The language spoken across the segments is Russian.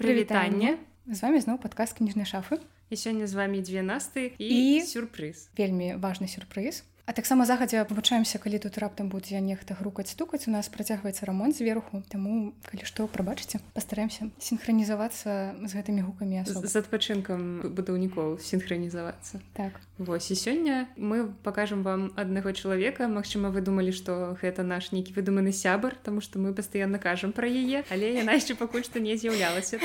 Прывітанне. З вами зноў падказ кніжнай шафы. І сёння з вами дзве насты і, І- сюрпрыз. Вельмі важны сюрпрыз. А таксама загадзя павучаемся, калі тут раптам будзе нехта грукаць стукаць, у нас працягваецца рамонт зверху. Таму калі што прабачыце, пастараемся сінхранізавацца з гэтымі гукамі З асоб. з адпачынкам будаўнікоў сінхранізавацца. Так. Вось і сёння мы пакажам вам аднаго чалавека. Магчыма, вы думалі, што гэта наш нейкі выдуманы сябар, таму што мы пастаянна кажам пра яе, але яна яшчэ пакуль што не з'яўлялася.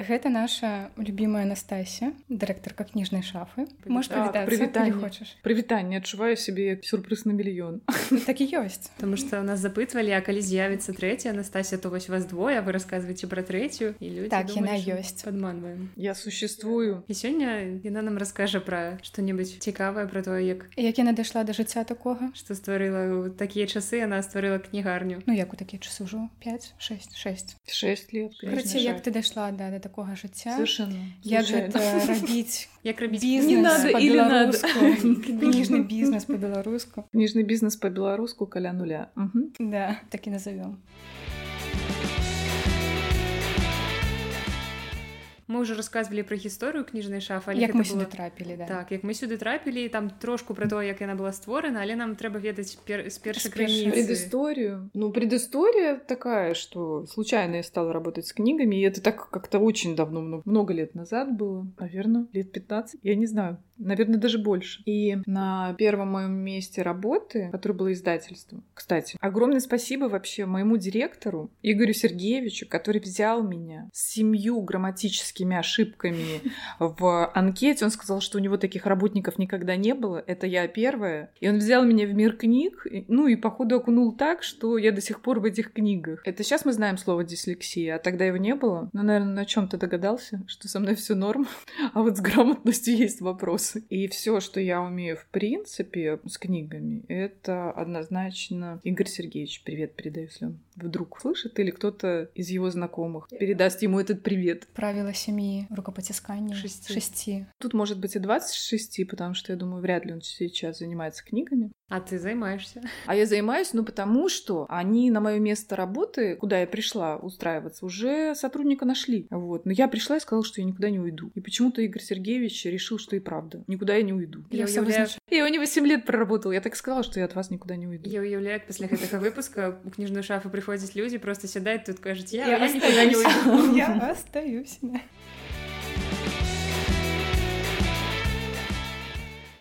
Гэта наша любімая Настасія, дырэктарка кніжнай шафы. Можаш Так, прывітацца, прывітанне. калі хочаш. Прывітанне адчуваю сябе як сюрпрыз на мільён Так і ёсць. Таму што нас запытвалі, а калі з'явіцца трэця Анастасія, то вось вас двое, а вы расказваеце пра трэцюю і людзі Так, яна думаюць, што ёсць. падманваем. я существую І сёння яна нам раскажа пра што-небудзь цікавае пра тое, як Як яна дайшла да жыцця такога? што стварыла ў такія часы яна стварыла кнігарню. Ну як у такія часы ўжо 5 6 6 6 лет Карацей, як ты дайшла да, да такога жыцця совершенно як случайно. гэта рабіць Як рабіць бізнес Не надо или надо. па-беларуску кніжны бізнес по-беларуску кніжны бізнес по-беларуску каля нуля Мгм. да так і назовём Мы ўжо расказвалі пра гісторыю кніжнай шафы, але як гэта мы сюды было- трапілі да Так, як мы сюды трапілі, там трошку пра тое, як яна была створана, але нам трэба ведаць пер... з першай З першай. крыніцы. Предысторию. Ну, предыстория такая, что случайно я стала работать с книгами, и это так как-то очень давно, много, много лет назад было, наверное, лет 15, я не знаю, наверное, даже больше. И на первом моем месте работы, которое было издательство, кстати, огромное спасибо вообще моему директору Игорю Сергеевичу, который взял меня с семью грамматическими ошибками в анкете. Он сказал, что у него таких работников никогда не было. Это я первая. И он взял меня в мир книг, ну и походу окунул так, что я до сих пор в этих книгах. Это сейчас мы знаем слово дислексия, а тогда его не было. Ну, наверное, на чем ты догадался, что со мной все норм, а вот с грамотностью есть вопросы. И все, что я умею в принципе с книгами, это однозначно Игорь Сергеевич. Привет передаю, если он вдруг слышит, или кто-то из его знакомых передаст ему этот привет. правіла сям'і рукапаціскання Шасці. шасці Тут может быть и 26, потому что я думаю, вряд ли он сейчас занимается книгами. А ты займаешься. А я занимаюсь, ну, потому что они на мое место работы, куда я пришла устраиваться, уже сотрудника нашли. Вот. Но я пришла и сказала, что я никуда не уйду. И почему-то Игорь Сергеевич решил, что и правда. Никуда я не уйду. Я все уяўляю, вызнач- Я у него 7 лет проработала. Я так сказала, что я от вас никуда не уйду. я уяўляю, як пасля гэтага выпуска у кніжную шафу прыходзяць людзі, просто сядаюць тут кажуць, я, я, я нікуда не уйду. я остаюсь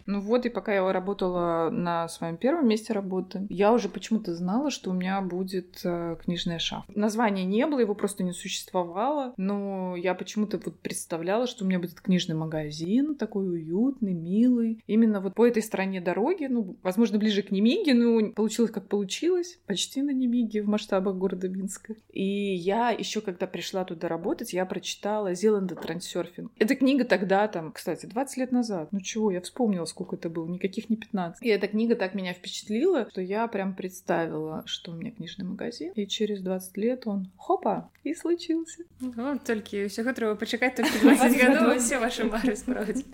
Ну вот, и пока я работала на своем первом месте работы, я уже почему-то знала, что у меня будет э, книжная шафа. Названия не было, его просто не существовало, но я почему-то вот представляла, что у меня будет книжный магазин, такой уютный, милый. Именно вот по этой стороне дороги, ну, возможно, ближе к Немиге, но получилось как получилось, почти на Немиге в масштабах города Минска. И я еще, когда пришла туда работать, я прочитала Зеланда Трансерфинг. Эта книга тогда, там, кстати, 20 лет назад. Ну чего, я вспомнила, сколько это было, никаких не 15. И эта книга так меня впечатлила, что я прям представила, что у меня книжный магазин, и через 20 лет он, хопа, и случился. Ну, толькі ўсяго трэба пачакаць толькі 20 гадоў усе вашы мары справдзі.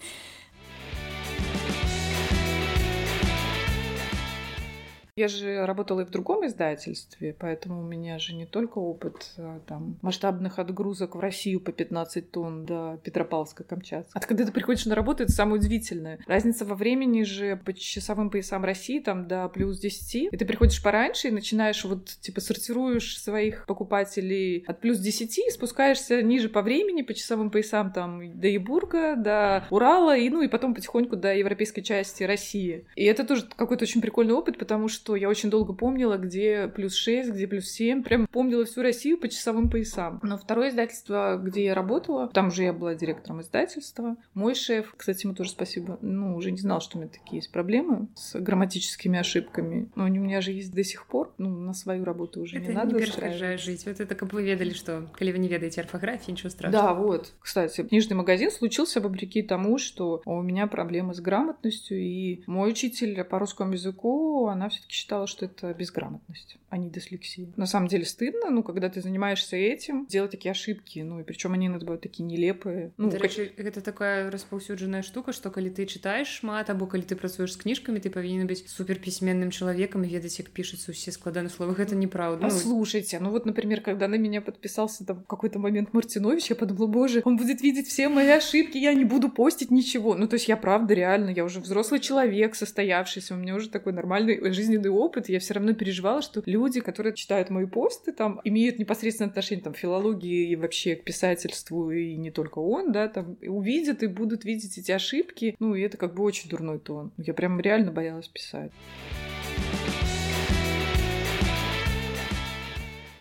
Я же работала и в другом издательстве, поэтому у меня же не только опыт а, там масштабных отгрузок в Россию по 15 тонн до Петропавловска-Камчатска. А когда ты приходишь на работу, это самое удивительное. Разница во времени же по часовым поясам России там до плюс 10. И ты приходишь пораньше и начинаешь вот, типа, сортируешь своих покупателей от плюс 10 и спускаешься ниже по времени, по часовым поясам там до Ебурга, до Урала, и ну и потом потихоньку до европейской части России. И это тоже какой-то очень прикольный опыт, потому что я очень долго помнила, где плюс 6, где плюс 7. Прям помнила всю Россию по часовым поясам. Но второе издательство, где я работала, там же я была директором издательства. Мой шеф, кстати, ему тоже спасибо, ну, уже не знал, что у меня такие есть проблемы с грамматическими ошибками. Но они у меня же есть до сих пор. Ну, на свою работу уже Это не надо не устраивать. перашкаджае жыць. Вот это каб вы ведалі, што калі вы не ведаеце арфаграфіі, нічого Да, страшного. вот. Кстати, книжный магазин случился вопреки тому, что у меня проблемы с грамотностью, и мой учитель по русскому языку, то она все-таки считала, что это безграмотность, а не дислексия. На самом деле стыдно, ну, когда ты занимаешься этим, делать такие ошибки, ну, и причем они иногда бывают такие нелепые. Ну, как... это такая распаўсюджаная штука, что калі ты читаешь шмат, або калі ты працуеш з кніжкамі, ты павінен быць суперпісьменным человеком и ведаць, як пишутся все складаны словы. Это неправда. А ну... слушайте, ну вот, например, когда на меня подписался там какой-то момент Мартинович, я подумала, боже, он будет видеть все мои ошибки, я не буду постить ничего. Ну, то есть я правда реально, я уже взрослый человек, состоявшийся, у меня уже такой нормальный жизненный опыт, я все равно переживала, что люди, которые читают мои посты, там, имеют непосредственное отношение там, к филологии и вообще к писательству, и не только он, да, там, увидят и будут видеть эти ошибки, ну, и это как бы очень дурной тон. Я прям реально боялась писать.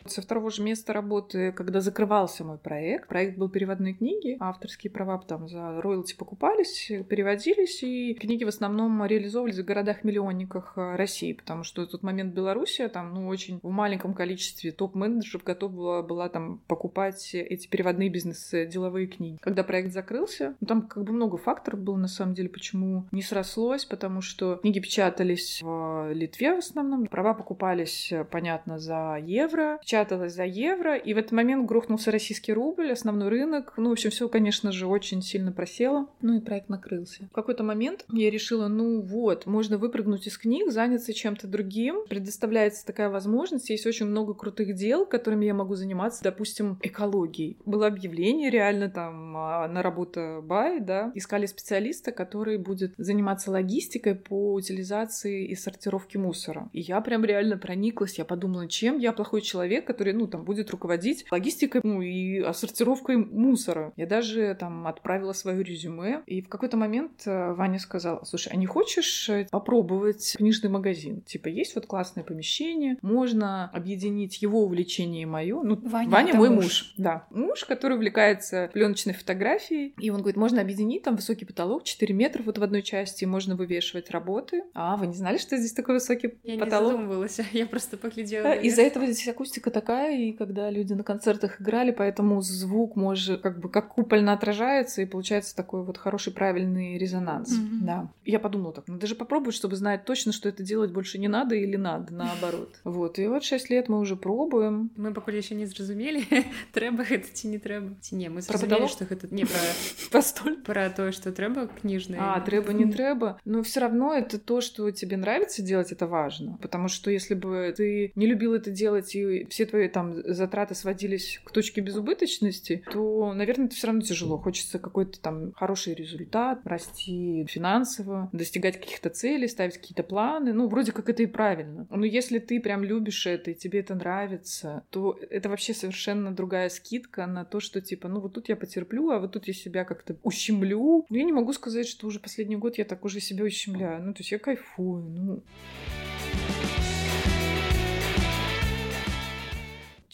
Со второго же места работы, когда закрывался мой проект, проект был переводной книги, авторские права там за роялти покупались, переводились, и книги в основном реализовывались в городах-миллионниках э, России, потому что в тот момент Белоруссия там, ну, очень в маленьком количестве топ-менеджеров готова была, была там покупать эти переводные бизнес-деловые книги. Когда проект закрылся, ну, там как бы много факторов было, на самом деле, почему не срослось, потому что книги печатались в Литве в основном, права покупались, понятно, за евро, печаталось за евро, и в этот момент грохнулся российский рубль, основной рынок. Ну, в общем, все, конечно же, очень сильно просело. Ну и проект накрылся. В какой-то момент я решила, ну вот, можно выпрыгнуть из книг, заняться чем-то другим. Предоставляется такая возможность. Есть очень много крутых дел, которыми я могу заниматься. Допустим, экологией. Было объявление реально там а, на работа бай, да. Искали специалиста, который будет заниматься логистикой по утилизации и сортировке мусора. И я прям реально прониклась. Я подумала, чем я плохой человек, который, ну, там, будет руководить логистикой, ну, и сортировкой мусора. Я даже там отправила свое резюме, и в какой-то момент э, Ваня сказал, слушай, а не хочешь э, попробовать книжный магазин? Типа, есть вот классное помещение, можно объединить его увлечение и мое. Ну, Ваня, Ваня мой муж. муж. Да, муж, который увлекается пленочной фотографией, и он говорит, можно объединить там высокий потолок, 4 метра вот в одной части, можно вывешивать работы. А, вы не знали, что здесь такой высокий я потолок? Я не задумывалась, я просто поглядела. Из-за этого здесь акустика такая, и когда люди на концертах играли, поэтому звук может как бы как купольно отражается, и получается такой вот хороший правильный резонанс. Mm-hmm. Да. Я подумала так, надо же попробовать, чтобы знать точно, что это делать больше не надо или надо, наоборот. Вот, и вот 6 лет мы уже пробуем. Мы пока еще не зразумели, трэба это ці не трэба. Ці не, мы зразумели, что это не про... Постоль. Про то, что трэба книжные. А, трэба, не трэба. Но все равно это то, что тебе нравится делать, это важно. Потому что если бы ты не любил это делать, и все твои там затраты сводились к точке безубыточности, то, наверное, это все равно тяжело. Хочется какой-то там хороший результат, расти финансово, достигать каких-то целей, ставить какие-то планы. Ну, вроде как это и правильно. Но если ты прям любишь это и тебе это нравится, то это вообще совершенно другая скидка на то, что типа, ну вот тут я потерплю, а вот тут я себя как-то ущемлю. Но я не могу сказать, что уже последний год я так уже себя ущемляю. Ну, то есть я кайфую, ну...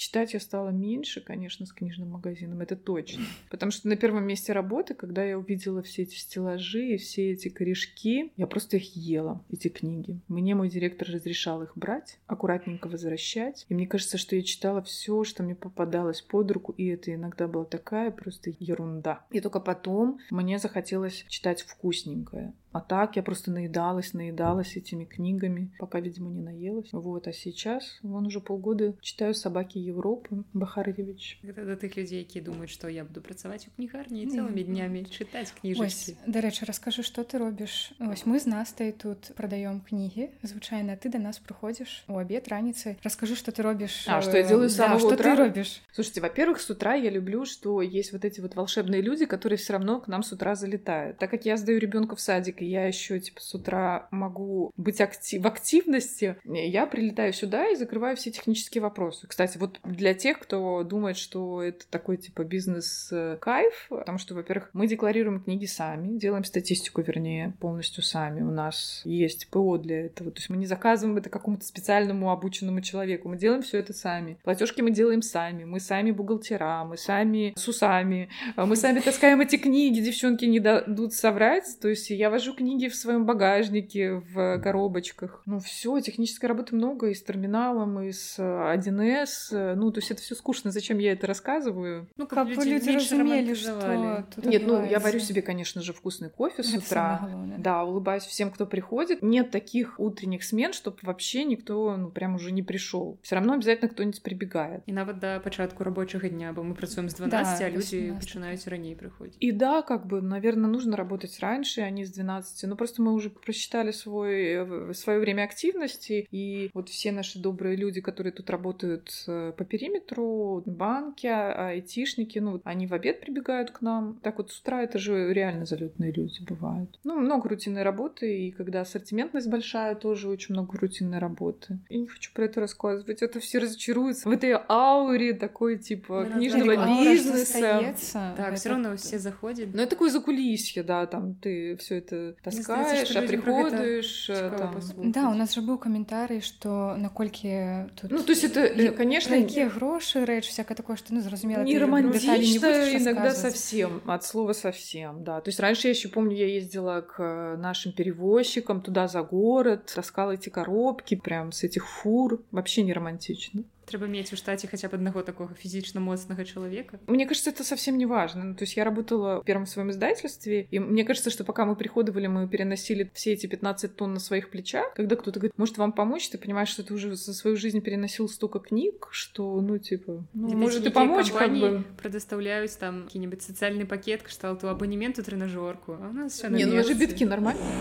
Читать я стала меньше, конечно, с книжным магазином, это точно. Потому что на первом месте работы, когда я увидела все эти стеллажи и все эти корешки, я просто их ела, эти книги. Мне мой директор разрешал их брать, аккуратненько возвращать. И мне кажется, что я читала все, что мне попадалось под руку, и это иногда была такая просто ерунда. И только потом мне захотелось читать вкусненькое. А так я просто наедалась, наедалась этими книгами, пока, видимо, не наелась. Вот, а сейчас, вон уже полгода читаю «Собаки Европы» Бахаревич. Это до тых людей, которые думают, что я буду працаваць у кнігарні целыми днями читать кніжачкі. Дарэчы, расскажи, что ты робишь? Вось мы з Настай тут продаем книги, звычайно, ты до нас приходишь у обед, раніцы. Расскажи, что ты робишь. А, что я делаю с самого да, утра? что ты робишь? Слушайте, во-первых, с утра я люблю, что есть вот эти вот волшебные люди, которые все равно к нам с утра залетают. Так как я сдаю ребенка в садик, и я еще типа с утра могу быть актив... в активности, я прилетаю сюда и закрываю все технические вопросы. Кстати, вот для тех, кто думает, что это такой типа бизнес-кайф, потому что, во-первых, мы декларируем книги сами, делаем статистику, вернее, полностью сами. У нас есть ПО для этого. То есть мы не заказываем это какому-то специальному обученному человеку. Мы делаем все это сами. Платежки мы делаем сами. Мы сами бухгалтера, мы сами с усами, мы сами таскаем эти книги, девчонки не дадут соврать. То есть я вожу вожу книги в своем багажнике, в коробочках. Ну, все, технической работы много и с терминалом, и с 1С. Ну, то есть это все скучно. Зачем я это рассказываю? Ну, Как бы люди разумели, что тут Нет, ну, я варю адбываецца. себе, конечно же, вкусный кофе с Гэта утра. самае галоўнае. Да, улыбаюсь всем, кто приходит. Нет таких утренних смен, чтобы вообще никто, ну, прям уже не пришел. Все равно обязательно кто-нибудь прибегает. І нават да пачатку рабочага дня, бо мы працуем з 12, Да, а до людзі 17. пачынаюць раней прыходзіць. И да, как бы, наверное, нужно работать раньше, а не с 12. но просто мы уже просчитали свой, э, свое время активности, и вот все наши добрые люди, которые тут работают э, по периметру, банки, а- айтишники, ну, они в обед прибегают к нам. Так вот с утра это же реально залетные люди бывают. Ну, много рутинной работы, и когда ассортиментность большая, тоже очень много рутинной работы. Я не хочу про это рассказывать, это все разочаруются в этой ауре такой, типа, Ну, книжного ж бизнеса. Гэта все равно все заходят. Ну, это такое закулисье, да, там ты все это таскаешь, что а людям про гэта приходишь, э, цікава там... паслухаць. Да, у нас же быў каментарый, што наколькі тут Ну, то есть это, э, і конечно, пра якія грошы рэч всякое такое што ну зразумела не ты дэталі не будзеш романтично, иногда расказваць. совсем, от слова совсем, да. То есть раньше я еще помню, я ездила к нашим перевозчикам туда за город, таскала эти коробки прям с этих фур. Вообще не романтично. Трэба мець у штаце хаця б аднаго такога фізічна моцнага чалавека. Мне кажется, это совсем не важно. Ну, то есть я работала в первом своем издательстве, и мне кажется, что пока мы приходовали, мы переносили все эти 15 тонн на своих плечах. Когда кто-то говорит, может вам помочь, ты понимаешь, что ты уже за свою жизнь переносил столько книг, что, ну, типа, ну, Ці может и нейкія помочь, как кампаніі бы. прадастаўляюць там які-небудзь сацыяльны пакет кшталту абанементу трэнажорку а у нас все Не, ну вы же битки нормально.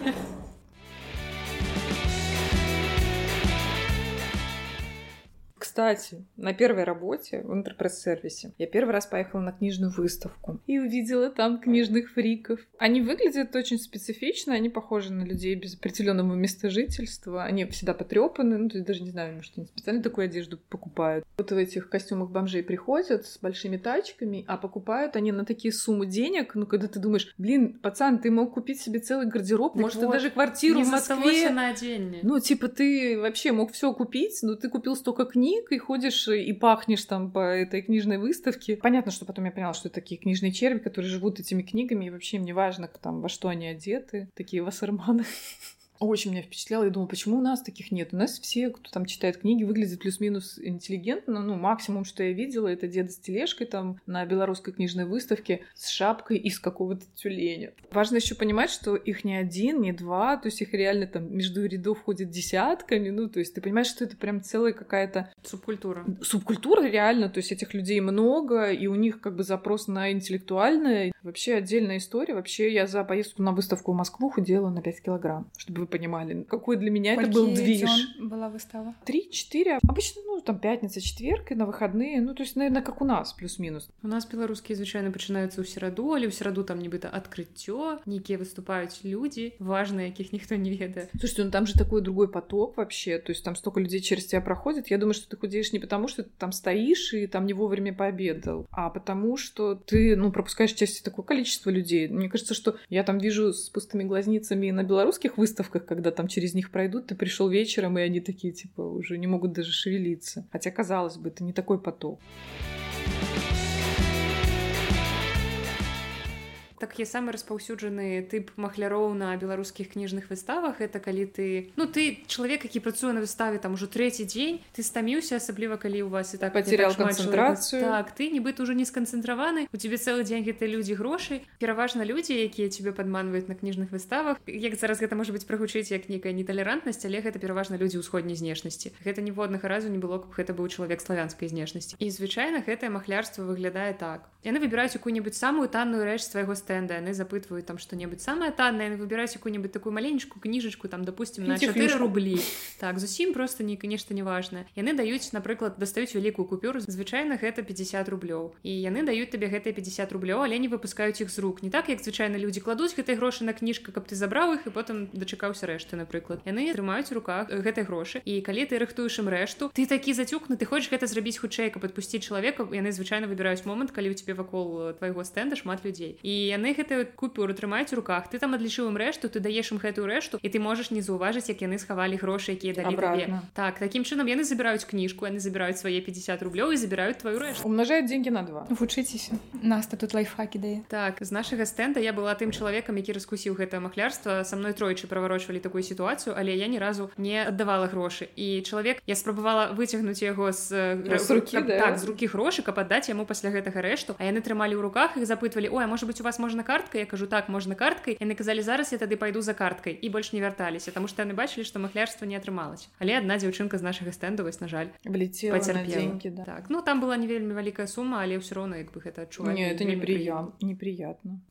Кстати, на первой работе в интерпресс-сервисе я первый раз поехала на книжную выставку и увидела там книжных фриков. Они выглядят очень специфично, они похожи на людей без определенного места жительства. Они всегда потрепаны, ну, то есть даже не знаю, может, они специально такую одежду покупают. Вот в этих костюмах бомжей приходят с большими тачками, а покупают они на такие суммы денег, ну, когда ты думаешь, блин, пацан, ты мог купить себе целый гардероб, Так может, вот, ты даже квартиру в Москве. на Ну, типа, ты вообще мог все купить, но ты купил столько книг и ходишь и пахнешь там по этой книжной выставке. Понятно, что потом я поняла, что это такие книжные черви, которые живут этими книгами, и вообще им не важно, там, во что они одеты, такие вассерманы. Очень меня впечатляло. Я думала, почему у нас таких нет? У нас все, кто там читает книги, выглядят плюс-минус интеллигентно. Ну, максимум, что я видела, это дед с тележкой там на белорусской книжной выставке с шапкой из какого-то тюленя. Важно еще понимать, что их не один, не два, то есть их реально там между рядов ходят десятками. Ну, то есть ты понимаешь, что это прям целая какая-то субкультура субкультура реально, то есть этих людей много, и у них как бы запрос на интеллектуальное. Вообще отдельная история. Вообще я за поездку на выставку в Москву худела на 5 килограмм, чтобы вы понимали, какой для меня это был Колькі движ. дзён была выстава Три-четыре. Обычно, ну, там пятница, четверг и на выходные. Ну, то есть, наверное, как у нас, плюс-минус. у нас беларускія звычайна пачынаюцца ў сераду але ў сераду там нібыта адкрыццё нейкія выступаюць людзі важныя якіх ніхто не ведае Слушайте, ну там же такой другой поток вообще. То есть там столько людей через тебя проходит. Я думаю, что ты худеешь не потому, что ты там стоишь и там не вовремя пообедал, а потому что ты, ну, пропускаешь часть такое количество людей. Мне кажется, что я там вижу с пустыми глазницами на белорусских выставках, когда там через них пройдут, ты пришел вечером, и они такие, типа, уже не могут даже шевелиться. Хотя, казалось бы, это не такой поток. такі самы распаўсюджаны тып махляроў на беларускіх кніжных выставах это калі ты ну ты чалавек які працуе на выставе там ужо трэці дзень ты стаміўся асабліва калі у вас і так не Потерял так шмат канцэнтрацыю. чалавек. так ты нібыта уже не сканцэнтраваны у тебе цэлы дзень гэтыя людзі грошай пераважна людзі якія тебе падманваюць на кніжных выставах як зараз гэта можа быць прагучыць як нейкая неталерантнасць але гэта пераважна людзі ўсходняй знешнасці гэта ніводнага разу не было каб гэта быў чалавек славянскай знешнасці і звычайна гэтае махлярства выглядае так яны выбіраюць якую-нибудь самую танную рэч свайго стэнда яны запытваюць там што-небудзь самае таннае яны выбіраюць якую-нибудь такую маленечку кніжачку там допустим на 4 Фінтифлюшку. рублі так зусім просто не нешта неважнае яны даюць напрыклад дастаюць вялікую купюру звычайна гэта 50 рублёў і яны даюць табе гэтыя 50 рублёў але не выпускаюць іх з рук не так як звычайна людзі кладуць гэтай грошы на кніжка каб ты забраў іх і потым дачакаўся рэшты напрыклад яны трымаюць у руках гэтай грошы і калі ты рыхтуеш ім рэшту ты такі зацюкны ты хочаш гэта зрабіць хутчэй каб адпусціць чалавека яны звычайна выбіраюць момант калі у тебе вакол э, твайго стэнда шмат людзей і яны яны гэтую купюру трымаюць у руках ты там адлічыў ім рэшту ты даеш ім гэтую рэшту і ты можаш не заўважыць як яны схавалі грошы якія далі табе. так таким чынам яны забіраюць кніжку яны забіраюць свае 50 рублёў і забіраюць твою рэшту умножаюць деньги на два вучыцеся наста тут лайфхакі дае так з нашага стэнда я была тым чалавекам які раскусіў гэта махлярства са мной тройчы праварочвалі такую сітуацыю але я ні разу не аддавала грошы і чалавек я спрабавала выцягнуць яго з, з рукі каб, да? так з рукі грошы каб аддаць яму пасля гэтага рэшту а яны трымалі ў руках і запытвалі ой можа быть у вас можна картка я кажу так можна карткай яны казалі зараз я тады пайду за карткай і больш не вярталіся таму што яны бачылі што махлярства не атрымалася але адна дзяўчынка з нашага стэнду вось на жаль влетела деньги да. так ну там была не вельмі вялікая сума але ўсё роўно як бы гэта адчуваць не это неприятно неприятно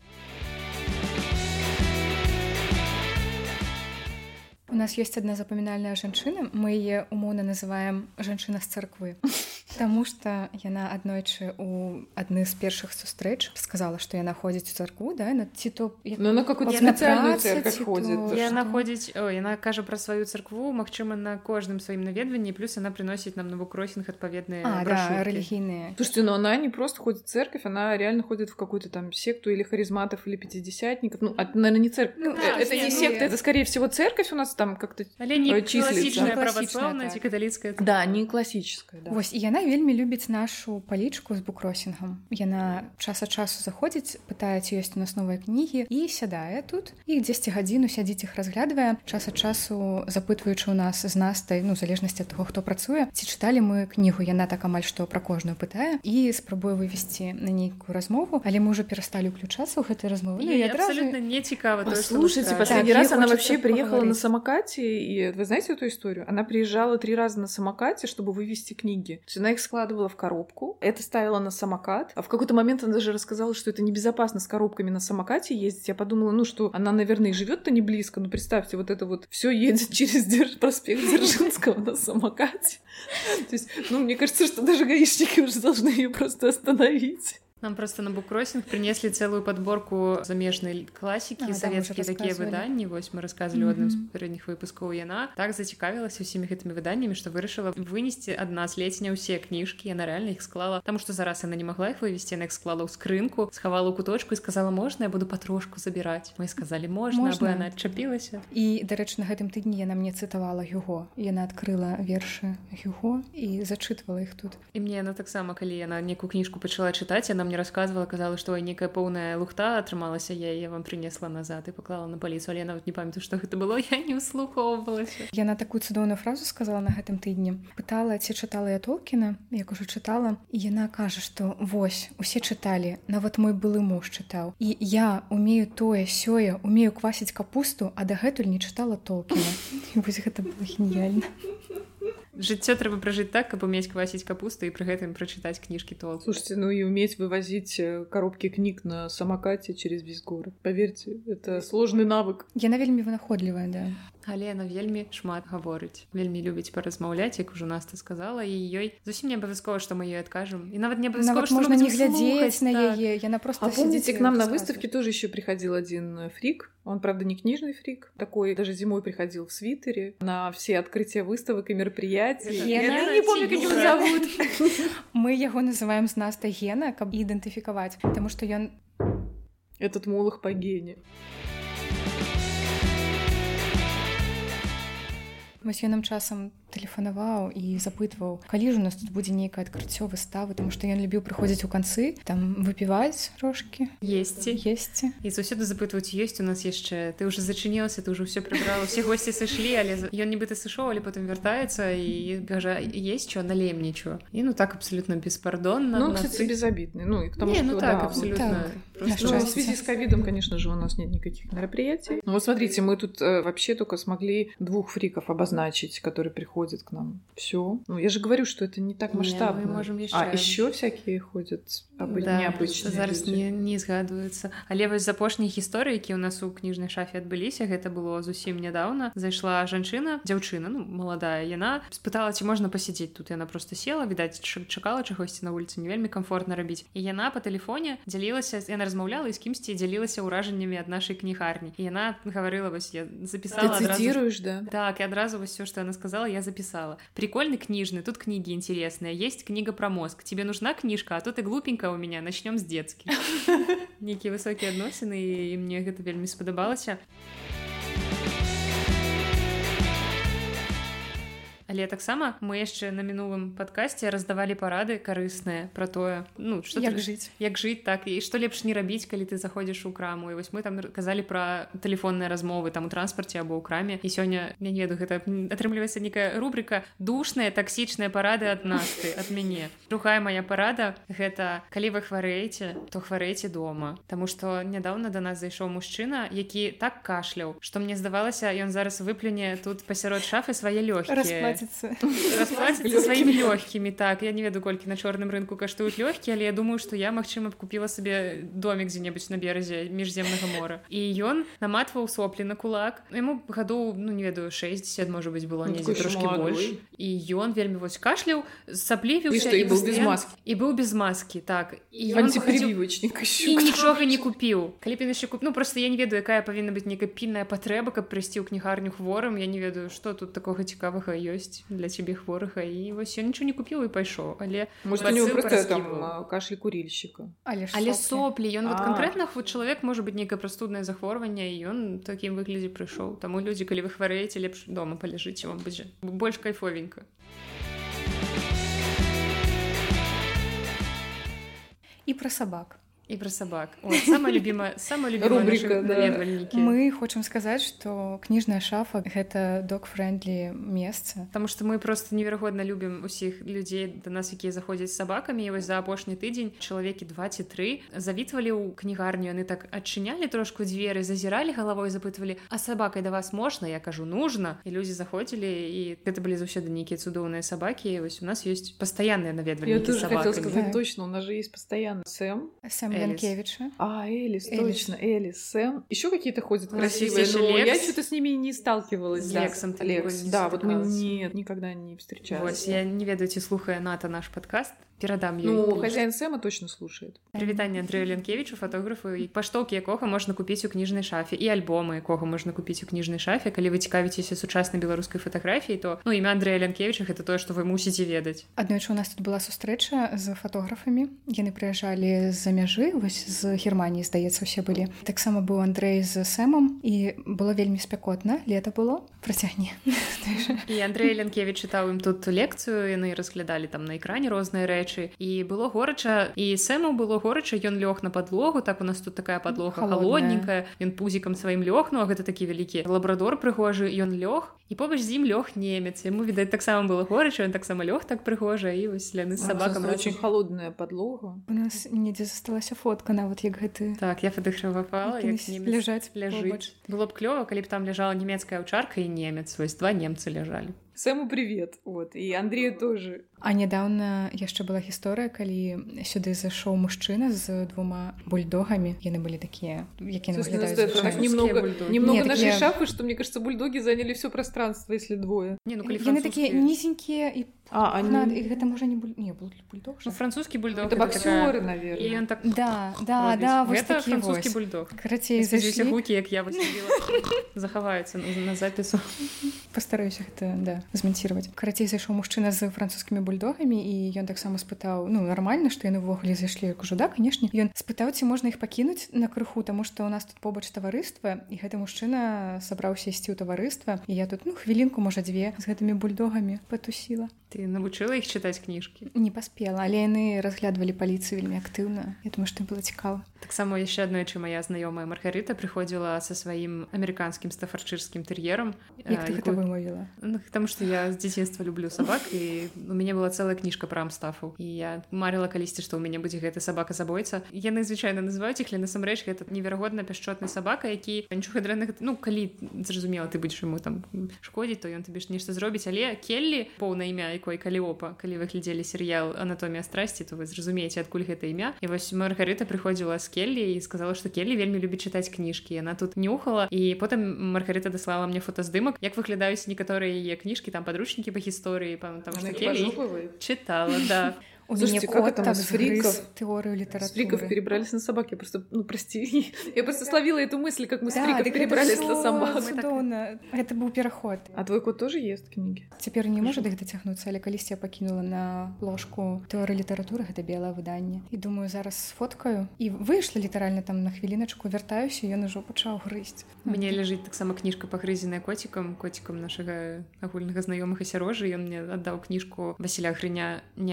У нас есть одна запамінальная жанчына мы яе умоўна называем жанчына з царквы Таму што яна аднойчы у адны з першых сустрэч сказала што яна ходзіць у царкву да на ці то ну, на какую ходзіць яна ходзіць яна кажа пра сваю царкву Мачыма на кожным сваім наведванні плюс она приносіць нам навукросінг адпаведныя да, рэлігійныя слушайте но она не просто ходит церковь она реально ходит в какую-то там секту или харизматов или пятидесятников ну от наверное не церковь ну, да, это не секта это скорее всего церковь у нас там как-то числится православная католицкая да не классическая да. Вось яна вельмі любіць нашу палічку з букросінгам яна час ад часу заходзіць пытаецца ёсць у нас новыя кнігі і сядае тут і дзесьці гадзіну сядзіць іх разглядвае час ад часу запытваючы у нас з настай ну залежнасці ад таго хто працуе ці чыталі мы кнігу яна так амаль што пра кожную пытае і спрабуе вывесці на нейкую размову але мы уже перасталі ўключацца ў гэтай размовы ну, абсолютно не цікава слушайте последний раз она вообще приехала на самокате и вы знаете эту историю она приезжала три раза на самокате чтобы вывести книги она их их складывала в коробку, это ставила на самокат. А в какой-то момент она даже рассказала, что это небезопасно с коробками на самокате ездить. Я подумала, ну что, она, наверное, и живет-то не близко. Ну представьте, вот это вот все едет через проспект Дзержинского на самокате. То есть, ну, мне кажется, что даже гаишники уже должны ее просто остановить. Нам просто на буккроссинг принесли целую подборку замежнай класікі а, савецкія такія выданні вось мы рассказывали mm -hmm. адным з пярэдніх выпускаў яна так зацікавілася усімі гэтымі выданнямі што вырашыла вынесці ад нас ледзь не ўсе кніжкі яна реально іх склала там што зараз яна не могла іх вывесці яна іх склала ў скрынку схавала ў куточку і сказала можна я буду патрошку забіраць мы сказали можна, можна. яна адчапілася і дарэчы на гэтым тыдні яна мне цытавала юго яна адкрыла вершы юго і зачытвала іх тут і мне яна таксама калі яна некую кніжку пачала чытаць яна мне рассказывала казала што некая поўная лухта атрымалася я яе вам принесла назад і паклала на паліцу але нават не памятаю што гэта было я не услухоўвалася яна такую цудоўную фразу сказала на гэтым тыдні пытала ці чытала я толкіна як ужо чытала і яна кажа што вось усе чыталі нават мой былы муж чытаў і я умею тое сёе умею квасіць капусту а дагэтуль не чытала толкіна вось гэта было геніяльна жыццё трэба пражыць так каб умець квасіць капусту і пры гэтым прачытаць кніжкі то слушайте ну і уметь вывозіць э, коробкі кніг на самокате через весь город поверьте это сложный навык яна вельмі вынаходлівая да але яна вельмі шмат гаворыць вельмі любіць паразмаўляць як ужо наста сказала і ёй зусім не абавязкова што мы ёй адкажам і нават не можна не глядзець на яе так. яна просто помните к нам на выставке тоже еще приходил один фрик он правда не книжный фрик такой даже зимой приходил в свитере на все открытия выставок и мероприятий не помню как его зовут мы яго называем з настай гена каб ідэнтыфікаваць потому что ён этот молах по гене вось нам часам тэлефанаваў і запытваў калі ж у нас тут будзе нейкае адкрыццё выставы тому што ён любіў прыходзіць у канцы там выпіваць трошки есці есці і заўсёды запытваць ёсць у нас яшчэ ты уже зачынілася ты уже ўсё прыбрала все госці сышлі але ён нібыта сышоў але потым вяртаецца і кажа есть что налем нічого і ну так абсолютно беспардонна ну, кстати, безобидный ну и к тому не, ну, так, да, абсолютно так. ну, в связи с ковидом конечно же у нас нет никаких мероприятий ну вот смотрите мы тут э, вообще только смогли двух фриков обозначить которые приходят ходят к нам. Все. Ну, я же говорю, что это не так масштабно. Не, можем еще... А еще всякие ходят абы... да, необычные зараз люди. не, не згадваюцца. Але вось з апошніх гісторый, які ў нас у кніжнай шафе адбыліся, гэта было зусім нядаўна. Зайшла жанчына, дзяўчына, ну, маладая яна спытала, ці можна пасядзець тут. Яна просто села, відаць, чакала чагосьці на вуліцы, не вельмі комфортна рабіць. І яна па тэлефоне дзялілася, яна размаўляла і з кімсьці дзялілася ўражаннямі ад нашай кнігарні. І яна гаварыла вось я запісала цитируешь, да? Так, і адразу вось все, што яна сказала, я записала. Прикольный книжный, тут книги интересные. Есть книга про мозг. Тебе нужна книжка, а тут и глупенькая у меня. Начнем с детских. Некие высокие адносіны і мне гэта вельмі спадабалася. Але таксама мы яшчэ на мінулым падкасці раздавалі парады карысныя пра тое ну что як жыць. як жыць так і што лепш не рабіць калі ты заходзіш у краму. І вось мы там казалі пра тэлефонныя размовы там у транспарце або ў краме. І сёння не веду гэта атрымліваецца некая рубрика душная таксічныя парады ад нас ты ад мяне другая моя парада гэта калі вы хварэеце то хварэйце дома Таму што нядаўна да нас зайшоў мужчына які так кашляў што мне здавалася ён зараз выплюне тут пасярод шафы свае лёгкія расплаціцца расплаціцца сваімі лёгкімі так я не веду колькі на чорным рынку каштуюць лёгкі але я думаю што я магчыма б купіла сабе домик дзе-небудзь на беразе міжземнага мора і ён наматваў соплі на кулак яму гадоў ну не ведаю 60 можа быть было недзе трошки больш і ён вельмі вось кашляў саплівіўся і быў без маскі і быў без маскі так і антипривычнік нічога не купіў калі б яшчэ куп ну просто я не ведаю якая павінна быць некая пільная патрэба каб прыйсці ў кнігарню хворым я не ведаю что тут такога цікавага ёсць ёсць для цябе хворага і вось я нічого не купіў і пайшоў але кашлі курильщика але але соплі ён вот конкретно вот чалавек можа быть некае прастуднае захворванне і ён такім выглядзе прыйшоў таму людзі калі вы хварэеце лепш дома паляжыце вам будзе больш кайфовенька і пра сабак і пра сабак самая любимая самая любимая наведвальнікі мы хочам сказаць что кніжная шафа гэта док-френдлі месца Таму что мы просто неверагодна любім усіх людзей да нас якія заходзяць сабакамі і вось за апошні тыдзень чалавекі 23 завітвалі ў кнігарню яны так адчынялі трошку дзверы зазіралі галавой запытвалі а сабакай да вас можна я кажу нужно і людзі заходзілі і гэта былі заўсёды нейкія цудоўныя сабакі вось у нас ёсць пастаянныя наведвальнікі точно у нас же есть постоянно сэм сэм Янкевича. А, Элис, Элис, точно, Элис, Сэм. Еще какие-то ходят красивые, но Лекс. я что-то с ними не сталкивалась. С да. Лексом ты Лекс. Да, вот мы нет, никогда не встречались. Вот, я не ведаю, слухая Ната наш подкаст, перадам ну хозяин сэма точно слушает прывітанне Андрею ленкевичу фотографу і паштоўкі якога можна купіць у кніжнай шафе і альбомы якога можна купіць у кніжнай шафе калі вы цікавіцеся сучаснай беларускай фатаграфіі то ну імя Андрея ленкевича это тое што вы мусіце ведаць аднойчы у нас тут была сустрэча з фотографамі яны прыязджалі з-за мяжы вось з германії здаецца усе былі таксама быў Андрей з сэмом і было вельмі спякотна лета было працягне і Андрей ленкевич чытаў ім тут лекцыю яны разглядалі там на экране розныя рэчы Рэчы і было горача і сэму было горача ён лёг на подлогу так у нас тут такая подлога холодненькая ён пузікам сваім лёг ну а гэта такі вялікі лабрадор прыгожы ён лёг і побач з ім лёг немец. Яму відаць таксама было горача ён таксама лёг так прыгожа і вось ляны з сабакам очень холодная подлога у нас недзе засталася фотка нават як гэты так я фотаграфавала ляжаць ляжыць. было б клёва калі б там ляжала нямецкая аўчарка і немец. Вось два немцы ляжалі Сэму привет вот і Андрею тоже А нядаўна яшчэ была гісторыя калі сюды зайшоў мужчына з двума бульдогамі яны былі такія якія немного немного нашей шафы что мне кажется бульдоги заняли все пространство если двое не, ну, яны такія нізенькія і а, они... Над... гэта можа не буль... не бульдог ну, французскі бульдог это боксеры наверное. ён так да да да гэта французскі бульдог. Карацей гукі як я захаваюцца на запісу постараюся гэта да змонтировать карацей зайшоў мужчына з французскімі бульдогамі і ён таксама спытаў ну нормально что яны ўвогуле зайшлі як ужо да канешне ён спытаў ці можна іх пакінуць на крыху тому что у нас тут побач таварыства і гэты мужчына сабраўся ісці ў таварыства і я тут ну хвілінку можа дзве з гэтымі бульдогамі патусіла ты навучыла іх чытаць кніжкі не паспела але яны разглядвалі паліцыю вельмі актыўна я думаю што было цікава таксама яшчэ аднойчы моя знаёмая маргарыта прыходзіла са сваім амерыканскім стафарчырскім тэр'ерам вымовіла ну, там што я з дзяцінства люблю сабак і у мяне была цэлая кніжка пра амстафу і я марыла калісьці што ў мяне будзе гэта сабака забойца яны звычайна называюць іх але насамрэч гэта неверагодна пяшчотны сабака які нічога дрэнных ну калі зразумела ты будзеш ему там шкодзіць то ён табе ж нешта зробіць але келлі поўна імя якой каліопа калі вы глядзелі серыял анатомія страсці то вы зразумееце адкуль гэта імя і вось маргарыта прыходзіла з келлі і сказала што келлі вельмі любіць чытаць кніжкі яна тут нюхала і потым маргарыта даслала мне фотаздымак як выглядаюць некаторыя яе кніжкі там падручнікі па гісторыі там, там чытала да У Слушайте, меня как кот это мы так с фриков- сгрыз теорию С литературы. фриков перебрались на собак. Я просто, ну, прости. Я просто словила эту мысль, как мы с Да, фриков дык гэта перебрались всё на собак. Мы так- цудоўна. Гэта быў пераход. А твой кот тоже ест книги? Цяпер не можа да іх дацягнуцца, але калісьці я пакінула на ложку тэорыі літаратуры гэта белае выданне. І думаю, зараз сфоткаю і выйшла літаральна там на хвіліначку вяртаюся, ён ужо пачаў грызць. У мяне ляжыць таксама кніжка пагрызеная коцікам коцікам нашага агульнага знаёмых і сярожы ён мне аддаў кніжку Васіля грыня не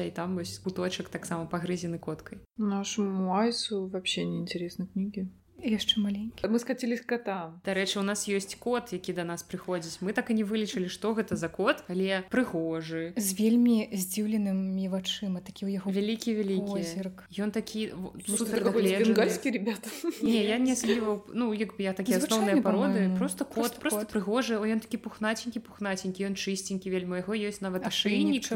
адчайваемся і там вось куточак таксама пагрызены коткай Нашему Айсу вообще не интересны книги. Яшчэ маленькі. Мы скатились к котам. Дарэчы у нас ёсць кот які да нас прыходзіць мы так і не вылічылі што гэта за кот але прыгожы З вельмі здзіўленымі вачыма, такі ў яго вялікі вялікі позірк. ён такі дагледжаны. бенгальский, ребята? Не, я не асабліва ну як бы я такія асноўныя пароды просто кот Просто просто, прыгожы ён такі пухнаценькі пухнаценькі ён чысценькі вельмі у яго ёсць нават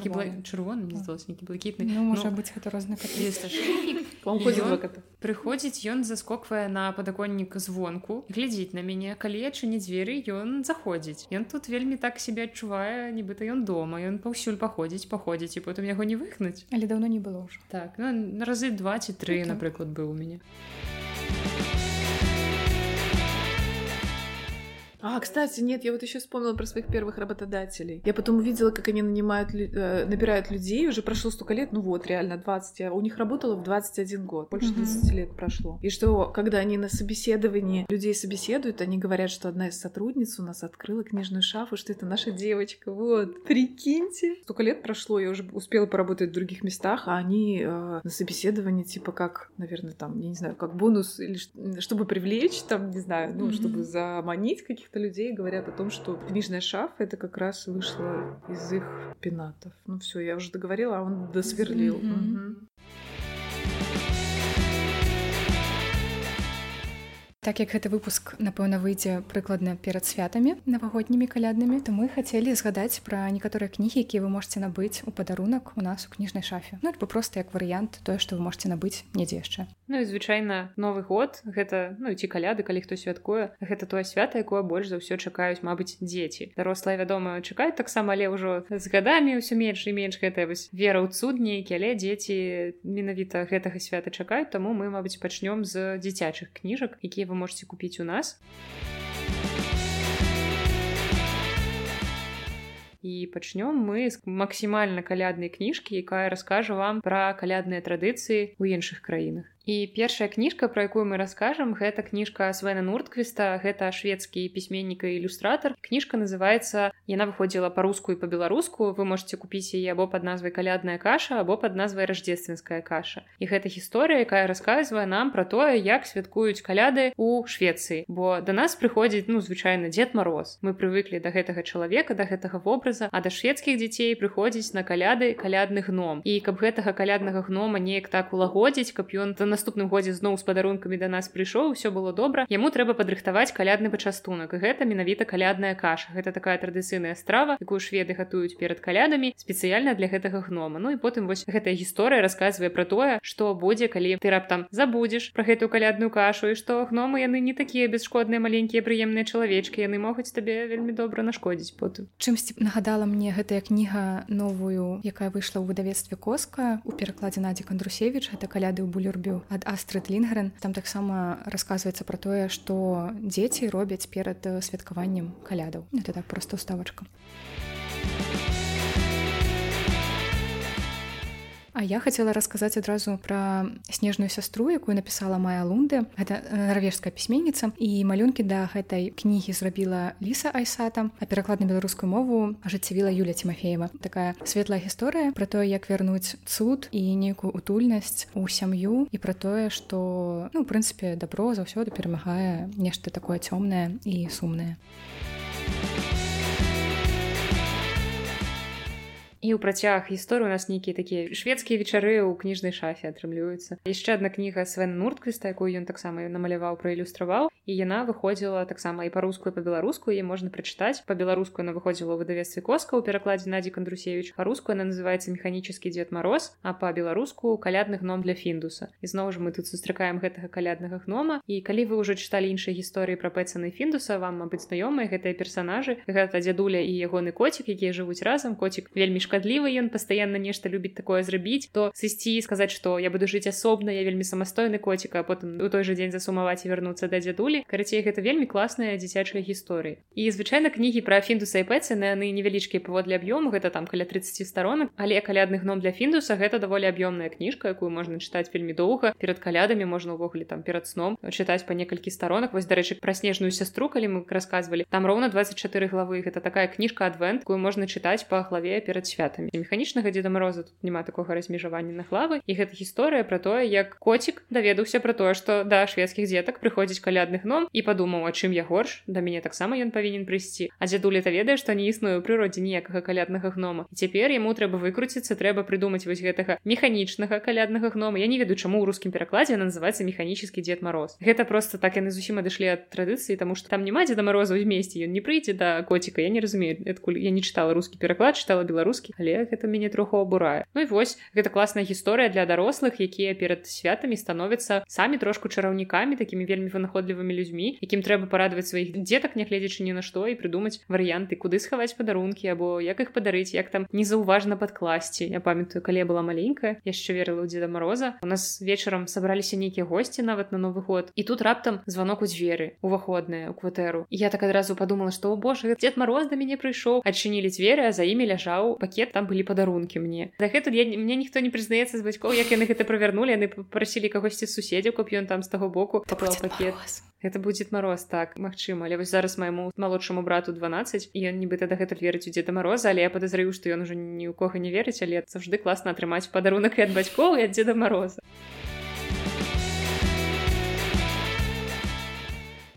бла... чырвоны. здалося нейкі блакітны Ну, можа быць гэта розны кота. прыходзіць ён заскоквае на падаконнік звонку глядзіць на мяне калі я чыні дзверы ён заходзіць ён тут вельмі так себе адчувае нібыта ён дома ён паўсюль паходзіць паходзіць і потым яго не выхнуць Але даўно не было ўжо. так ну, на разы два ці тры Ну, так. напрыклад быў у мяне А, кстати, нет, я вот еще вспомнила про своих первых работодателей. Я потом увидела, как они нанимают, э, набирают людей, уже прошло столько лет, ну вот, реально, 20. Я у них работала в 21 год, больше Мгм. 30 лет прошло. И что, когда они на собеседовании людей собеседуют, они говорят, что одна из сотрудниц у нас открыла книжную шафу, что это наша девочка, вот, прикиньте. Столько лет прошло, я уже успела поработать в других местах, а они э, на собеседовании, типа, как, наверное, там, я не знаю, как бонус, или чтобы привлечь, там, не знаю, ну, Мгм. чтобы заманить каких-то людей, говорят о том, что книжная шафа это как раз вышло из их пенатов. Ну все, я уже договорила, а он досверлил. Мгм. Мгм. Так як гэты выпуск напэўна выйдзе прыкладна перад святамі навагоднімі каляднымі то мы хацелі згадаць пра некаторыя кнігі якія вы можете набыць у падарунак у нас у кніжнай шафе. Ну альбо проста як варыянт тое што вы можете набыць недзе яшчэ. Ну і звычайна новы год гэта ну ці каляды калі хто святкуе гэта тое свята якое больш за ўсё чакаюць мабыць дзеці. Дарослыя вядома чакаюць таксама але ўжо з гадамі ўсё менш і менш гэтая вось вера ў цуд нейкі але дзеці менавіта гэтага свята чакаюць таму мы мабыць пачнём з дзіцячых кніжак якія вы можете купіць у нас і пачнём мы з максімальна каляднай кніжкі якая раскажа вам пра калядныя традыцыі ў іншых краінах І першая кніжка про якую мы раскажам гэта кніжка свена нуртквіста гэта шведскі пісьменнік і ілюстратор кніжка называется яна выходзіла по-руску і по-беларуску вы можете купіць яе або под назвай калядная каша або под назвай рождественская каша і гэта гісторыя якая рассказывае нам про тое як святкуюць каляды у Швецыі бо до нас прыходзіць ну звычайна дед мороз мы прывыклі до гэтага чалавека до гэтага вобраза а да шведскіх дзяцей прыходзіць на каляды калядны гном і каб гэтага каляднага гнома неяк так улагодзіць каб ён да наступным годзе зноў з падарункамі да нас прыйшоў все было добра яму трэба падрыхтаваць калядны пачастунак і гэта менавіта калядная каша гэта такая традыцыйная страва якую шведы гатуюць перад калядамі спецыяльна для гэтага гнома ну і потым вось гэтая гісторыя расказвае пра тое што будзе калі ты раптам забудзеш про гэтую калядную кашу і што гномы яны не такія бесшкодныя маленькія прыемныя чалавечкі яны могуць табе вельмі добра нашкодзіць потым чымсьці нагадала мне гэтая кніга новую якая выйшла ў выдавецтве коска у перакладзе надзі кандрусевич гэта каляды ў булербю ад астрыд лінгрен там таксама расказваецца пра тое што дзеці робяць перад э, святкаваннем калядаў это так просто уставачка А я хацела расказаць адразу пра снежную сястру якую напісала Мая лунды гэта э, нарвежская пісьменніца і малюнкі да гэтай кнігі зрабіла ліса айсата а пераклад на беларускую мову ажыццявіла Юля Тимофеева. Такая светлая гісторыя про тое як вярнуць цуд і нейкую утульнасць у сям'ю і пра тое што ну у прынцыпе дабро заўсёды перамагае нешта такое цёмнае і сумнае і ў працяг гісторыі у нас нейкія такія шведскія вечары ў кніжнай шафе атрымліваюцца яшчэ адна кніга свен нуртквіста якую ён таксама намаляваў праілюстраваў і яна выходзіла таксама і па-руску па-беларуску яе можна прачытаць па-беларуску она выходзіла ў выдавестве коска ў перакладзе надзі кандрусевич па-руску она называется механічскі дзед мароз а па-беларуску калядны гном для фіндуса і зноў ж мы тут сустракаем гэтага каляднага гнома і калі вы ўжо чыталі іншыя гісторыі пра пэцаны фіндуса вам мабыць знаёмыя гэтыя персонажы гэта дзядуля і ягоны коцік якія жывуць разам коцік вельмі шкада шкадлівы ён пастаянна нешта любіць такое зрабіць то сысці сказаць что я буду жыць асобна я вельмі самастойны коціка а потым у той же дзень засумаваць і вярнуцца да дзядулі карацей гэта вельмі класная дзіцячая гісторыя і звычайна кнігі пра фіндуса і пэцы на яны невялічкія паводле аб'ёму гэта там каля 30 сторонок але калядны гном для фіндуса гэта даволі аб'ёмная кніжка якую можна чытаць вельмі доўга перад калядамі можна ўвогуле там перад сном чытаць па некалькі сторонок вось дарэчы пра снежную сястру калі мы рассказывалі там роўна 24 главы гэта такая кніжка адвент якую можна чытаць па главе перад святамі механічнага деда мороза тут няма такога размежавання на главы і гэта гісторыя про тое як коцік даведаўся про тое что да шведскіх дзетак прыходзіць калядны гном і падумаў а чым я горш да мяне таксама ён павінен прыйсці а дзядулі та ведае што не існуе ў прыродзе ніякага каляднага гнома цяпер яму трэба выкруціцца трэба прыдумаць вось гэтага механічнага каляднага гнома я не ведаю чаму ў рускім перакладзе называется механічскі дед мороз гэта просто так яны зусім адышлі ад традыцыі тому что там няма деда мороза ўмесце ён не прыйдзе да коціка я не разумею адкуль я не чытала рускі пераклад чытала беларускі але гэта мяне троху абурае Ну і вось гэта класная гісторыя для дарослых якія перад святамі становяцца самі трошку чараўнікамі такімі вельмі вынаходлівымі людзьмі якім трэба парадаваць сваіх дзетак нягледзячы ні на што і прыдумаць варыянты куды схаваць падарункі або як іх падарыць як там незаўважна падкласці я памятаю калі я была маленькая яшчэ верыла ў деда мороза у нас вечарам сабраліся нейкія госці нават на новы год і тут раптам звонок у дзверы уваходная у кватэру я так адразу подумала что о боже дед мороз да мяне прыйшоў адчынілі дзверы а за імі ляжаў пакет там былі падарункі мне дагэтуль я мне ніхто не прызнаецца з бацькоў як яны гэта правярнулі яны прасілі кагосьці суседзяў каб ён там з таго боку паклаў пакет это будет мороз так Мачыма але вось зараз майму малодшаму брату 12 і ён нібыта дагэтуль верыць у дзеда мороза але я подазраю што ён ужо ні ў кого не верыць але заўжды класна атрымаць падарунак і ад бацькоў і ад дзеда мороза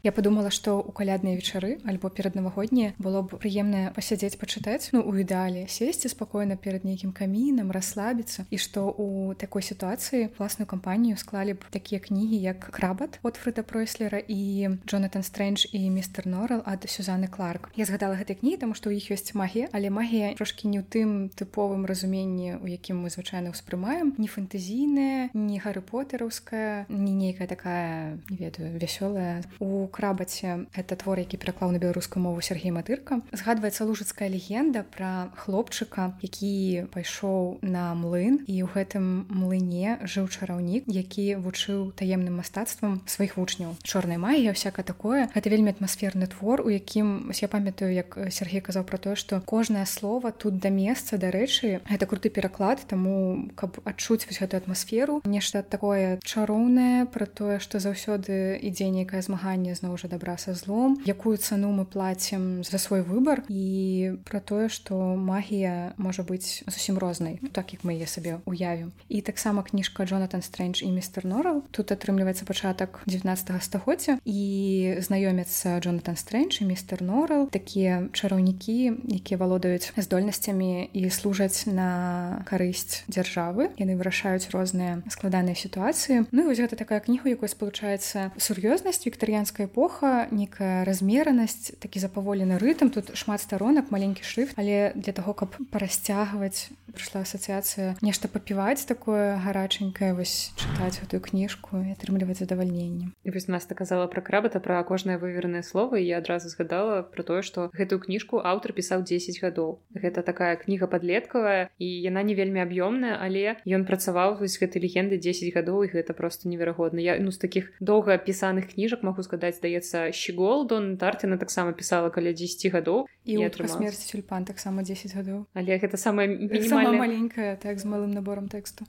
Я подумала, што ў калядныя вечары альбо перад навагоднія было б прыемна пасядзець пачытаць ну у ідэале сесці спакойна перад нейкім камінам расслабіцца і што у такой сітуацыі класную кампанію склалі б такія кнігі як крабат от фрыда пройслера і Джонатан Стрэндж і містер Норал ад Сюзаны Кларк. Я згадала гэтай кнігі, таму што ў іх ёсць магія, але магія трошкі не ў тым тыповым разуменні, у якім мы звычайна ўспрымаем не фэнтэзійная, не гарыпотераўская, не нейкая такая не ведаю вясёлая у крабаце это твор які пераклаў на беларускую мову Сергей матырка. Згадваецца лужыцкая легенда пра хлопчыка які пайшоў на млын і ў гэтым млыне жыў чараўнік які вучыў таемным мастацтвам сваіх вучняў. Чорная магія всяка такое. Это вельмі атмасферны твор у якім я памятаю як Сергей казаў про тое что кожнае слово тут да месца дарэчы это круты пераклад таму каб адчуць вось гэтую атмасферу. Нешта такое чароўнае про тое что заўсёды ідзе нейкае змаганне зноў жа добра са злом якую цану мы плацім за свой выбор і про тое что магія можа быць зусім рознай ну, так як мы яе сабе уявім і таксама кніжка Джонатан Стрэндж і містер Норал тут атрымліваецца пачатак 19 стагоддзя і знаёмяцца Джонатан Стрэндж і містер Норал такія чараўнікі якія валодаюць здольнасцямі і служаць на карысць дзяржавы яны вырашаюць розныя складаныя сітуацыі Ну і вось гэта такая кніга якой спалучаецца сур'ёзнасць віктарыянская эпоха некая размеранасць такі запаволены рытм тут шмат старонак маленькі шрифт але для того каб парасцягваць прыйшла асацыяцыя нешта папіваць такое гараченькае вось чытаць гэтую кніжку і атрымліваць задавальненне вось нас казала про крабата про кожнае выверенае слово я адразу згадала про тое что гэтую кніжку аўтар пісаў 10 гадоў гэта такая кніга подлеткавая і яна не вельмі аб'ёмная але ён працаваў вось гэтай легенды 10 гадоў і гэта просто неверагодна я ну з таких доўга пісаных кніжак могу сказаць здаецца щегол дон тартина таксама пісала каля 10 гадоў і смерць тюльпан таксама 10 гадоў але гэта самая маленькая так з малым набором тэксту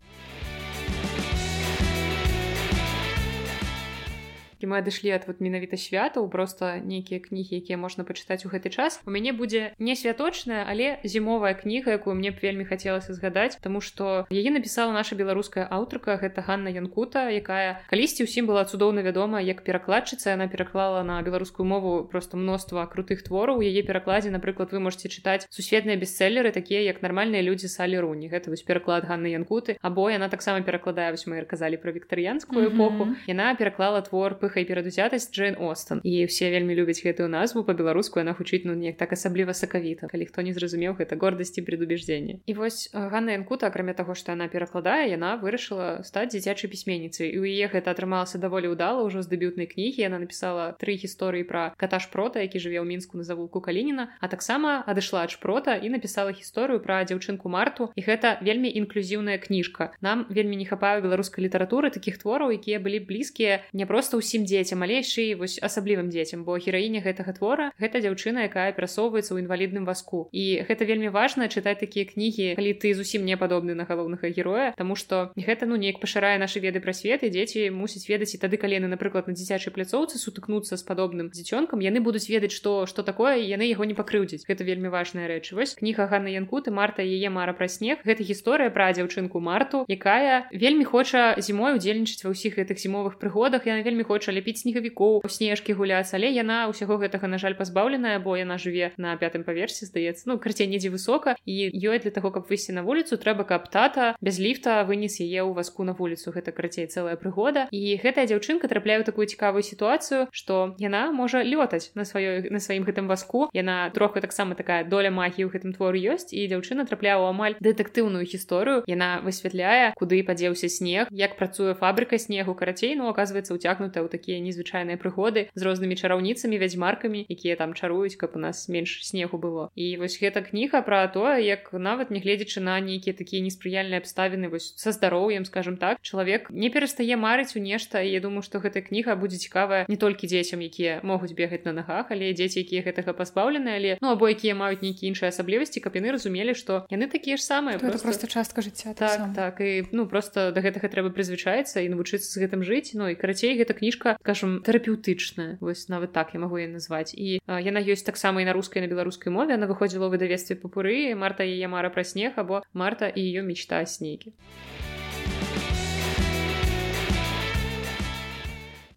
мы адышлі ад вот менавіта святаў просто нейкія кнігі якія можна пачытаць у гэты час у мяне будзе не святочная але зімовая кніга якую мне б вельмі хацелася згадаць тому что яе напісала наша беларуская аўтарка гэта Ганна Янкута якая калісьці ўсім была цудоўна вядома як перакладчыца она пераклала на беларускую мову просто мноства крутых твораў яе перакладзе напрыклад вы можете чытаць сусветныя бестселлеры такія як нармальныя людзі салі руні гэта вось пераклад Ганны Янкуты або яна таксама перакладае вось мы казалі про віктарыянскую эпоху mm -hmm. яна пераклала твор по пыха і перадузятасць Джейн Остон і все вельмі любяць гэтую назву по-беларуску яна гучыць ну неяк так асабліва сакавіта калі хто не зразумеў гэта гордасці предубеждзення і вось Ганна Янкута акрамя таго што яна перакладае яна вырашыла стаць дзіцячай пісьменніцай і у яе гэта атрымалася даволі ўдала ўжо з дэбютнай кнігі яна напісала тры гісторыі пра каташ прота які жыве ў мінску на завулку калініна а таксама адышла ад шпрота і напісала гісторыю пра дзяўчынку марту і гэта вельмі інклюзіўная кніжка нам вельмі не хапае беларускай літаратуры такіх твораў якія былі блізкія не просто ўсім дзецям але яшчэ і вось асаблівым дзецям бо гераіня гэтага твора гэта дзяўчына якая перасоўваецца ў інвалідным васку і гэта вельмі важна чытаць такія кнігі калі ты зусім не падобны на галоўнага героя Таму што гэта ну неяк пашырае нашы веды пра свет і дзеці мусяць ведаць і тады калі яны напрыклад на дзіцячай пляцоўцы сутыкнуцца з падобным дзіцёнкам яны будуць ведаць што што такое яны яго не пакрыўдзіць гэта вельмі важная рэч вось кніга Ганна Янкуты марта яе мара пра снег гэта гісторыя пра дзяўчынку марту якая вельмі хоча зімой удзельнічаць ва ўсіх гэтых зімовых прыгодах яна вельмі хоча ляпіць снегавікоў снежкі гуляць але яна ўсяго гэтага на жаль пазбаўленая бо яна жыве на пятым паверсе здаецца ну карце недзе высока і ёй для таго каб выйсці на вуліцу трэба каб тата без ліфта вынес яе ў васку на вуліцу. Гэта карацей цэлая прыгода. І гэтая дзяўчынка трапляе такую цікавую сітуацыю што яна можа лётаць на сваёй на сваім гэтым васку яна троху таксама такая доля магіі ў гэтым твору ёсць і дзяўчына трапляе ў амаль дэтэктыўную гісторыю. Яна высвятляе куды падзеўся снег як працуе фабрыка снегу. Карацей ну оказывается уцягнутая ў такія незвычайныя прыгоды з рознымі чараўніцамі вядзьмаркамі якія там чаруюць каб у нас менш снегу было і вось гэта кніга пра тое як нават нягледзячы на нейкія такія неспрыяльныя абставіны вось са здароўем скажем так чалавек не перастае марыць у нешта я думаю што гэта кніга будзе цікавая не толькі дзецям якія могуць бегаць на нагах але дзеці якія гэтага пазбаўлены але ну або якія маюць нейкія іншыя асаблівасці каб яны разумелі што яны такія ж самыя просто... просто частка жыцця так так, так і ну просто да гэтага трэба прызвычаецца і навучыцца з гэтым жыць Ну і карацей гэта кніжка скажем тэрапеўтычная вось нават так я магу я назваць і а, яна ёсць таксама і на рускай на беларускай мове она выходзіла ў выдавестве папуры марта яе мара пра снег або марта і ее мечта снегі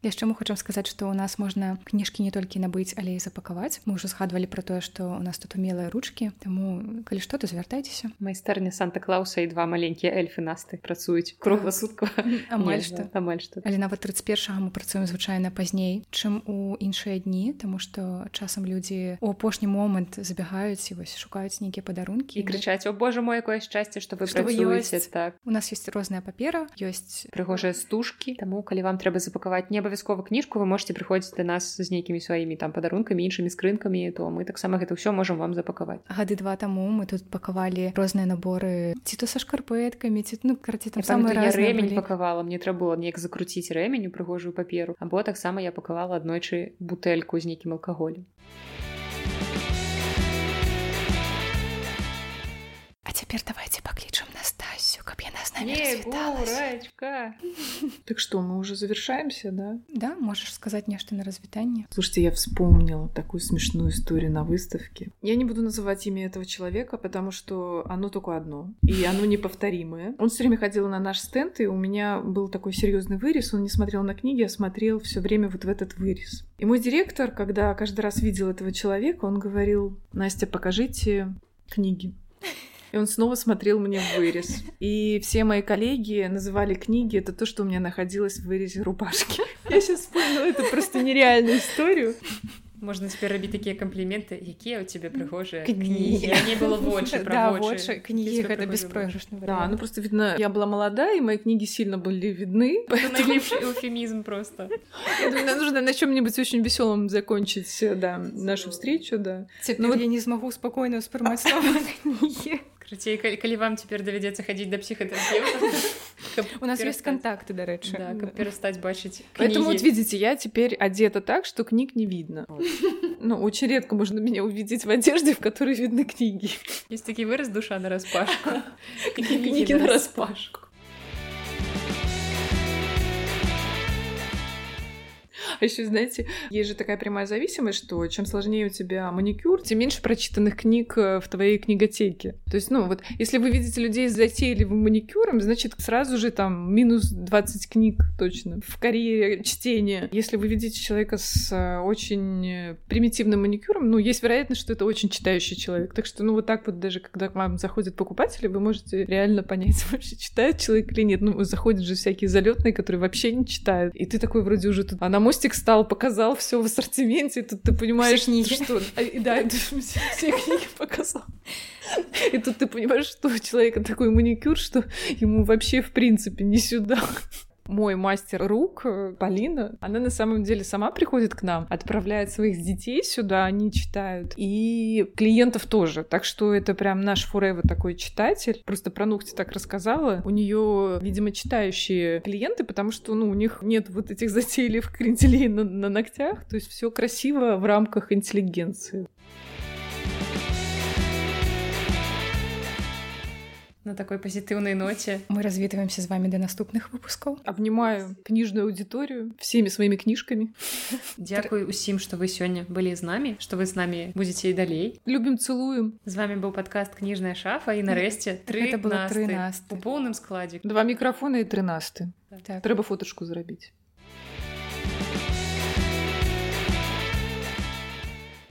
яшчэ мы хочам сказаць што ў нас можна кніжкі не толькі набыць але і запакаваць мы ўжо згадвалі пра тое што у нас тут умелыя ручкі таму калі што то звяртайцеся майстэрня санта-клауса і два маленькія эльфы насты працуюць кругласутка амаль што амаль што але нават 31 мы працуем звычайна пазней чым у іншыя дні тому што часам людзі у апошні момант забягаюць і вось шукаюць нейкія падарункі і крычаць о боже мой якое шчасце што вы працуеце так у нас есть розная папера ёсць прыгожыя стужкі таму калі вам трэба запакаваць неба абавязкова кніжку вы можете прыходзіць да нас з нейкімі сваімі там падарункамі іншымі скрынкамі то мы таксама гэта ўсё можам вам запакаваць гады два таму мы тут пакавалі розныя наборы ці то са шкарпэткамі ці ну карці там самы рэмень пакавала мне трэба было неяк закруціць рэмень у прыгожую паперу або таксама я пакавала аднойчы бутэльку з нейкім алкаголем А цяпер давайте паклічам Настасю, каб яна з нами Егорочка. Так что, мы уже завершаемся, да? Да, можешь сказать нечто на развитание. Слушайте, я вспомнила такую смешную историю на выставке. Я не буду называть имя этого человека, потому что оно только одно, и оно неповторимое. Он все время ходил на наш стенд, и у меня был такой серьезный вырез. Он не смотрел на книги, а смотрел все время вот в этот вырез. И мой директор, когда каждый раз видел этого человека, он говорил, Настя, покажите книги. И он снова смотрел мне в вырез. И все мои коллеги называли книги это то, что у меня находилось в вырезе рубашки. Я сейчас вспомнила эту просто нереальную историю. Можна цяпер рабіць такія кампліменты якія ў цябе прыгожыя кнігі не было больше кнігі гэта беспройгрышна да ну просто видно я была молодая и мои книги сильно были видны эуфемизм просто нужно на чем-нибудь очень веселым закончить да нашу встречу да но я не смогу спокойно успрымаць Крыцей, калі вам цяпер давядзецца хадзіць да псіхатэрапевта у нас есть контакты дарэчы да, каб перастаць бачыць поэтому вот видите я теперь одета так что книг не видно ну очень редко можно меня увидеть в одежде в которой видны книги есть такі выраз душа на распашку книги на распашку А еще, знаете, есть же такая прямая зависимость, что чем сложнее у тебя маникюр, тем меньше прочитанных книг э, в твоей книготеке. То есть, ну вот, если вы видите людей с затейливым маникюром, значит, сразу же там минус 20 книг точно в карьере чтения. Если вы видите человека с э, очень примитивным маникюром, ну, есть вероятность, что это очень читающий человек. Так что, ну, вот так вот даже, когда к вам заходят покупатели, вы можете реально понять, вообще читает человек или нет. Ну, заходят же всякие залетные, которые вообще не читают. И ты такой вроде уже тут... А на мостик стал, показал все в ассортименте, и тут ты понимаешь, все книги. что... А, да, все книги показал. И тут ты понимаешь, что у человека такой маникюр, что ему вообще в принципе не сюда мой мастер рук, э, Полина, она на самом деле сама приходит к нам, отправляет своих детей сюда, они читают, и клиентов тоже. Так что это прям наш форева такой читатель. Просто про ногти так рассказала. У нее, видимо, читающие клиенты, потому что, ну, у них нет вот этих затейливых кренделей на, на ногтях. То есть все красиво в рамках интеллигенции. на такой позитивной ноте. Мы развітваемся з вами до наступных выпускаў. Абнімаю кніжную аудиторию всеми своими книжками. Дзякуй усім, што вы сёння былі з намі, што вы з намі будзеце і далей. Любім цэлуем. З вами быў падкаст кніжная шафа і нарэшце тры это было 13 у поўным складзе. Два мікрафона і 13. Так. Трэба фотачку зрабіць.